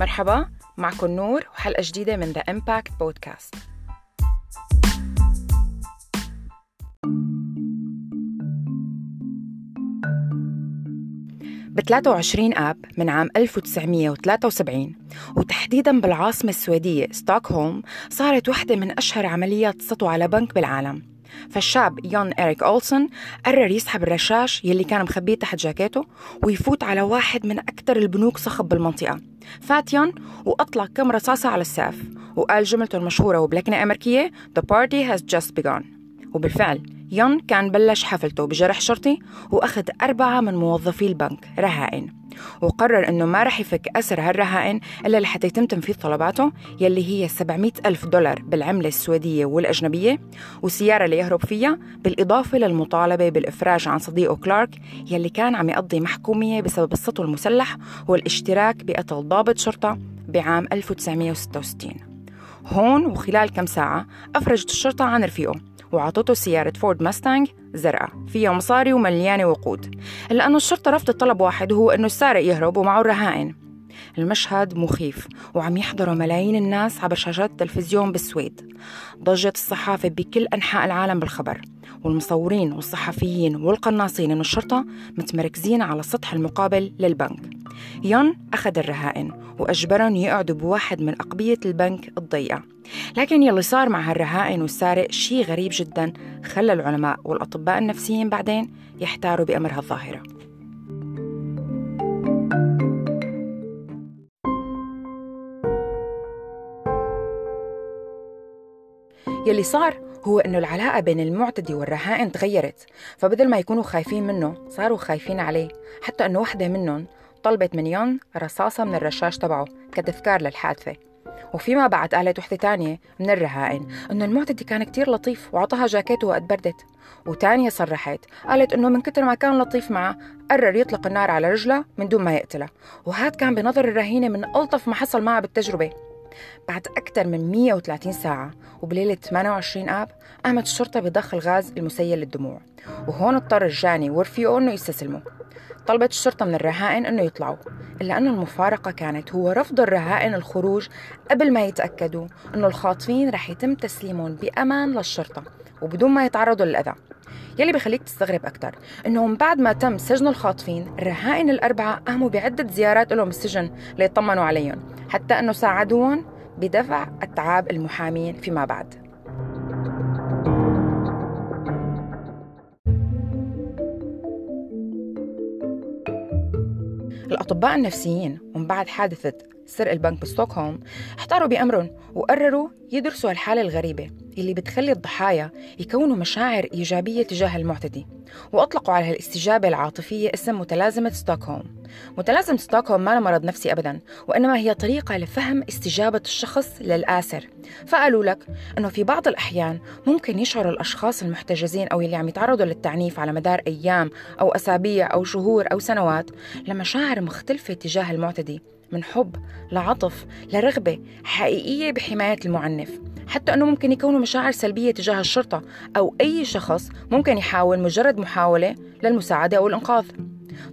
مرحبا معكم نور وحلقة جديدة من The Impact Podcast ب 23 آب من عام 1973 وتحديدا بالعاصمة السويدية ستوكهولم صارت واحدة من أشهر عمليات سطو على بنك بالعالم. فالشاب يون إريك أولسون قرر يسحب الرشاش يلي كان مخبيه تحت جاكيته ويفوت على واحد من أكثر البنوك صخب بالمنطقة. فات يون وأطلق كم رصاصة على السقف وقال جملته المشهورة وبلكنة أمريكية The party has just begun. وبالفعل يون كان بلش حفلته بجرح شرطي وأخذ أربعة من موظفي البنك رهائن. وقرر أنه ما رح يفك أسر هالرهائن إلا لحتى يتم تنفيذ طلباته يلي هي 700 ألف دولار بالعملة السويدية والأجنبية والسيارة اللي يهرب فيها بالإضافة للمطالبة بالإفراج عن صديقه كلارك يلي كان عم يقضي محكومية بسبب السطو المسلح والاشتراك بقتل ضابط شرطة بعام 1966 هون وخلال كم ساعة أفرجت الشرطة عن رفيقه. وعطته سيارة Ford Mustang زرقاء فيها مصاري ومليانة وقود. إلا أنه الشرطة رفضت طلب واحد وهو أنه السارق يهرب ومعه الرهائن. المشهد مخيف وعم يحضروا ملايين الناس عبر شاشات التلفزيون بالسويد. ضجت الصحافة بكل أنحاء العالم بالخبر والمصورين والصحفيين والقناصين من الشرطة متمركزين على السطح المقابل للبنك. يون أخذ الرهائن وأجبرهم يقعدوا بواحد من أقبية البنك الضيقة. لكن يلي صار مع هالرهائن والسارق شيء غريب جدا خلى العلماء والأطباء النفسيين بعدين يحتاروا بأمر هالظاهرة يلي صار هو إنه العلاقة بين المعتدي والرهائن تغيرت. فبدل ما يكونوا خايفين منه صاروا خايفين عليه. حتى إنه وحدة منهم طلبت من يون رصاصة من الرشاش تبعه كتذكار للحادثة. وفيما بعد قالت وحدة تانية من الرهائن إنه المعتدي كان كتير لطيف وعطاها جاكيته وقت بردت وتانية صرحت قالت إنه من كتر ما كان لطيف معها قرر يطلق النار على رجلها من دون ما يقتلها وهذا كان بنظر الرهينة من ألطف ما حصل معها بالتجربة. بعد أكثر من 130 ساعة وبليلة 28 آب قامت الشرطة بضخ الغاز المسيل للدموع وهون اضطر الجاني ورفيقه إنه يستسلموا. طلبت الشرطة من الرهائن أنه يطلعوا إلا أن المفارقة كانت هو رفض الرهائن الخروج قبل ما يتأكدوا أنه الخاطفين رح يتم تسليمهم بأمان للشرطة وبدون ما يتعرضوا للأذى. يلي بخليك تستغرب أكثر إنه من بعد ما تم سجن الخاطفين الرهائن الأربعة قاموا بعدة زيارات لهم السجن ليطمنوا عليهم. حتى أنه ساعدوهم بدفع أتعاب المحامين فيما بعد. الأطباء النفسيين ومن بعد حادثة سرق البنك بستوكهولم احتاروا بأمرهم وقرروا يدرسوا الحالة الغريبة اللي بتخلي الضحايا يكونوا مشاعر إيجابية تجاه المعتدي وأطلقوا على هالاستجابة العاطفية اسم متلازمة ستوكهولم. متلازمة ستوكهولم ما مرض نفسي أبدا وإنما هي طريقة لفهم استجابة الشخص للآسر. فقالوا لك أنه في بعض الأحيان ممكن يشعر الأشخاص المحتجزين أو اللي عم يتعرضوا للتعنيف على مدار أيام أو أسابيع أو شهور أو سنوات لمشاعر مختلفة تجاه المعتدي. من حب لعطف لرغبة حقيقية بحماية المعنف. حتى أنه ممكن يكونوا مشاعر سلبية تجاه الشرطة أو أي شخص ممكن يحاول مجرد محاولة للمساعدة أو الإنقاذ.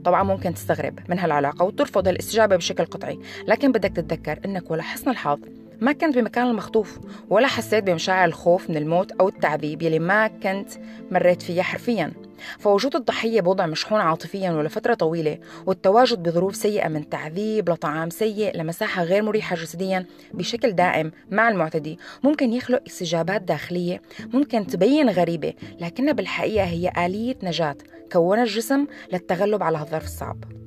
طبعا ممكن تستغرب من هالعلاقة وترفض الاستجابة بشكل قطعي لكن بدك تتذكر أنك ولا حسن الحظ ما كنت بمكان المخطوف ولا حسيت بمشاعر الخوف من الموت أو التعذيب يلي ما كنت مريت فيها حرفياً. فوجود الضحية بوضع مشحون عاطفيا ولفترة طويلة والتواجد بظروف سيئة من تعذيب لطعام سيء لمساحة غير مريحة جسديا بشكل دائم مع المعتدي. ممكن يخلق استجابات داخلية ممكن تبين غريبة لكنها بالحقيقة هي آلية نجاة كونها الجسم للتغلب على هالظرف الصعب.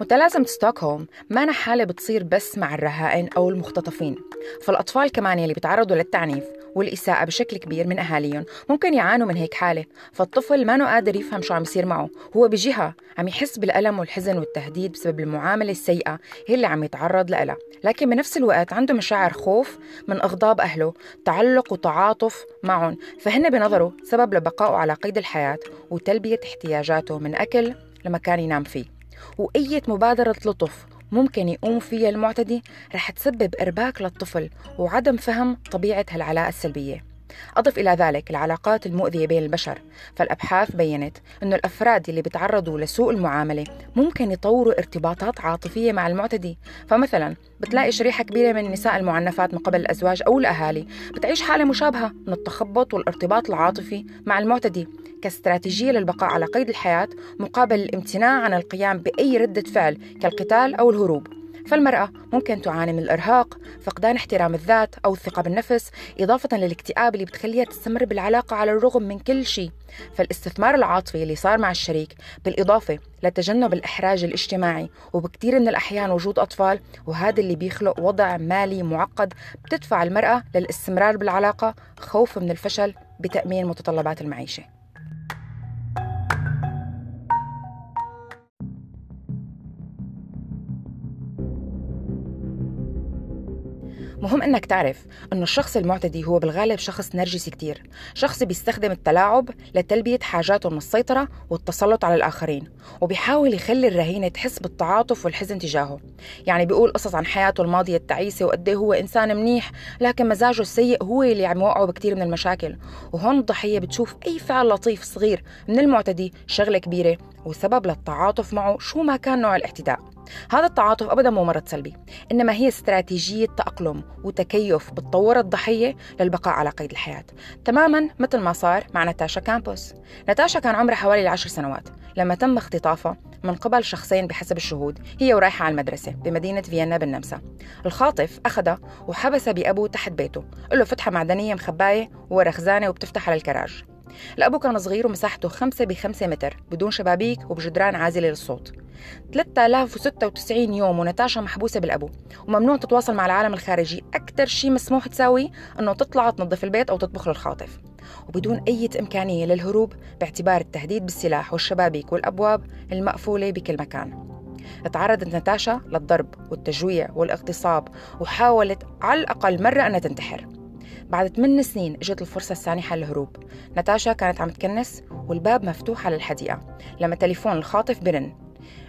متلازمة ستوكهولم ما حالة بتصير بس مع الرهائن أو المختطفين. فالأطفال كمان يلي بيتعرضوا للتعنيف والإساءة بشكل كبير من أهاليهم ممكن يعانوا من هيك حالة. فالطفل ما قادر يفهم شو عم يصير معه. هو بجهة عم يحس بالألم والحزن والتهديد بسبب المعاملة السيئة هي اللي عم يتعرض لها. لكن بنفس الوقت عنده مشاعر خوف من أغضاب أهله تعلق وتعاطف معهم. فهن بنظره سبب لبقائه على قيد الحياة وتلبية احتياجاته من أكل لمكان ينام فيه. وأية مبادرة لطف ممكن يقوم فيها المعتدي رح تسبب إرباك للطفل وعدم فهم طبيعة هالعلاقة السلبية. أضف إلى ذلك العلاقات المؤذية بين البشر فالأبحاث بينت أن الأفراد اللي بيتعرضوا لسوء المعاملة ممكن يطوروا ارتباطات عاطفية مع المعتدي. فمثلا بتلاقي شريحة كبيرة من النساء المعنفات من قبل الأزواج أو الأهالي بتعيش حالة مشابهة من التخبط والارتباط العاطفي مع المعتدي كاستراتيجية للبقاء على قيد الحياة مقابل الامتناع عن القيام بأي ردة فعل كالقتال أو الهروب. فالمرأة ممكن تعاني من الإرهاق، فقدان احترام الذات أو الثقة بالنفس، إضافة للاكتئاب اللي بتخليها تستمر بالعلاقة على الرغم من كل شيء. فالاستثمار العاطفي اللي صار مع الشريك بالإضافة لتجنب الإحراج الاجتماعي وبكثير من الأحيان وجود أطفال وهذا اللي بيخلق وضع مالي معقد بتدفع المرأة للاستمرار بالعلاقة خوفا من الفشل بتأمين متطلبات المعيشة. مهم إنك تعرف إنه الشخص المعتدي هو بالغالب شخص نرجسي كتير. شخص بيستخدم التلاعب لتلبية حاجاته من السيطرة والتسلط على الآخرين وبيحاول يخلي الرهينة تحس بالتعاطف والحزن تجاهه. يعني بيقول قصص عن حياته الماضية التعيسة وقد إيه هو إنسان منيح لكن مزاجه السيء هو اللي عم يوقعه بكتير من المشاكل. وهون الضحية بتشوف أي فعل لطيف صغير من المعتدي شغلة كبيرة وسبب للتعاطف معه شو ما كان نوع الاعتداء هذا التعاطف ابدا مو مرض سلبي إنما هي استراتيجية تأقلم وتكيف بتطور الضحية للبقاء على قيد الحياة. تماما مثل ما صار مع ناتاشا كامبوس. ناتاشا كان عمرها حوالي العشر سنوات. لما تم اختطافها من قبل شخصين بحسب الشهود هي ورايحة على المدرسة بمدينة فيينا بالنمسا. الخاطف أخذها وحبسها بأبوه تحت بيته له فتحة معدنية مخباية ورا خزانة وبتفتح على الكراج. الأبو كان صغير ومساحته خمسة بخمسة متر بدون شبابيك وبجدران عازلة للصوت. 3096 يوم ونتاشا محبوسة بالأبو وممنوع تتواصل مع العالم الخارجي. أكثر شيء مسموح تساوي أنه تطلع تنظف البيت أو تطبخ للخاطف. وبدون أي إمكانية للهروب باعتبار التهديد بالسلاح والشبابيك والأبواب المقفولة بكل مكان. تعرضت نتاشا للضرب والتجويع والاغتصاب وحاولت على الأقل مرة أنها تنتحر. بعد 8 سنين إجت الفرصة السانحة للهروب. نتاشا كانت عم تكنس والباب مفتوح على الحديقة لما تليفون الخاطف برن.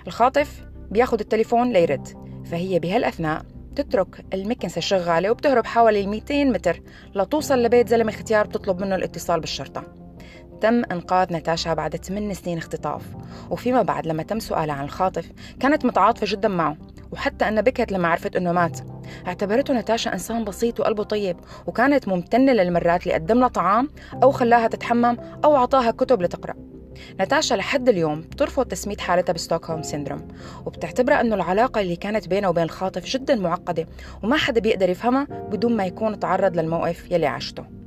الخاطف بياخد التليفون ليرد فهي بهالأثناء تترك المكنسة شغالة وبتهرب حوالي 200 متر لتوصل لبيت زلمة اختيار بتطلب منه الاتصال بالشرطة. تم إنقاذ ناتاشا بعد 8 سنين اختطاف وفيما بعد لما تم سؤالها عن الخاطف كانت متعاطفة جدا معه. وحتى أنها بكت لما عرفت أنه مات. اعتبرته ناتاشا إنسان بسيط وقلبه طيب وكانت ممتنة للمرات اللي قدم لها طعام أو خلاها تتحمم أو أعطاها كتب لتقرأ. ناتاشا لحد اليوم بترفض تسمية حالتها بستوكهولم سيندروم وبتعتبرها أنه العلاقة اللي كانت بينها وبين الخاطف جدا معقدة وما حدا بيقدر يفهمها بدون ما يكون تعرض للموقف يلي عاشته.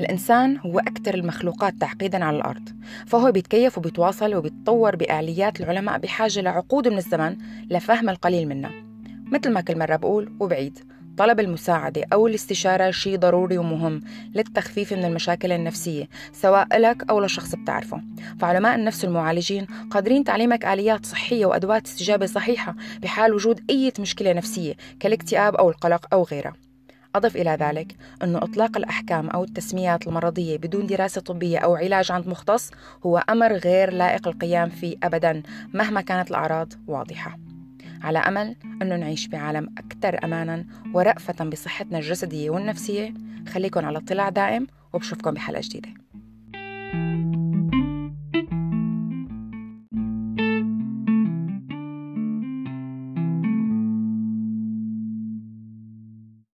الإنسان هو أكثر المخلوقات تعقيدا على الأرض فهو بيتكيف وبيتواصل وبيتطور بآليات العلماء بحاجة لعقود من الزمن لفهم القليل منها مثل ما كل مرة بقول وبعيد طلب المساعدة أو الاستشارة شيء ضروري ومهم للتخفيف من المشاكل النفسية سواء لك أو لشخص بتعرفه. فعلماء النفس المعالجين قادرين تعليمك آليات صحية وأدوات استجابة صحيحة بحال وجود أي مشكلة نفسية كالاكتئاب أو القلق أو غيرها. أضف إلى ذلك أن إطلاق الأحكام أو التسميات المرضية بدون دراسة طبية أو علاج عند مختص هو أمر غير لائق القيام فيه أبدا مهما كانت الأعراض واضحة. على أمل أنه نعيش بعالم أكثر أمانا ورأفة بصحتنا الجسدية والنفسية خليكن على اطلاع دائم وبشوفكم بحلقة جديدة.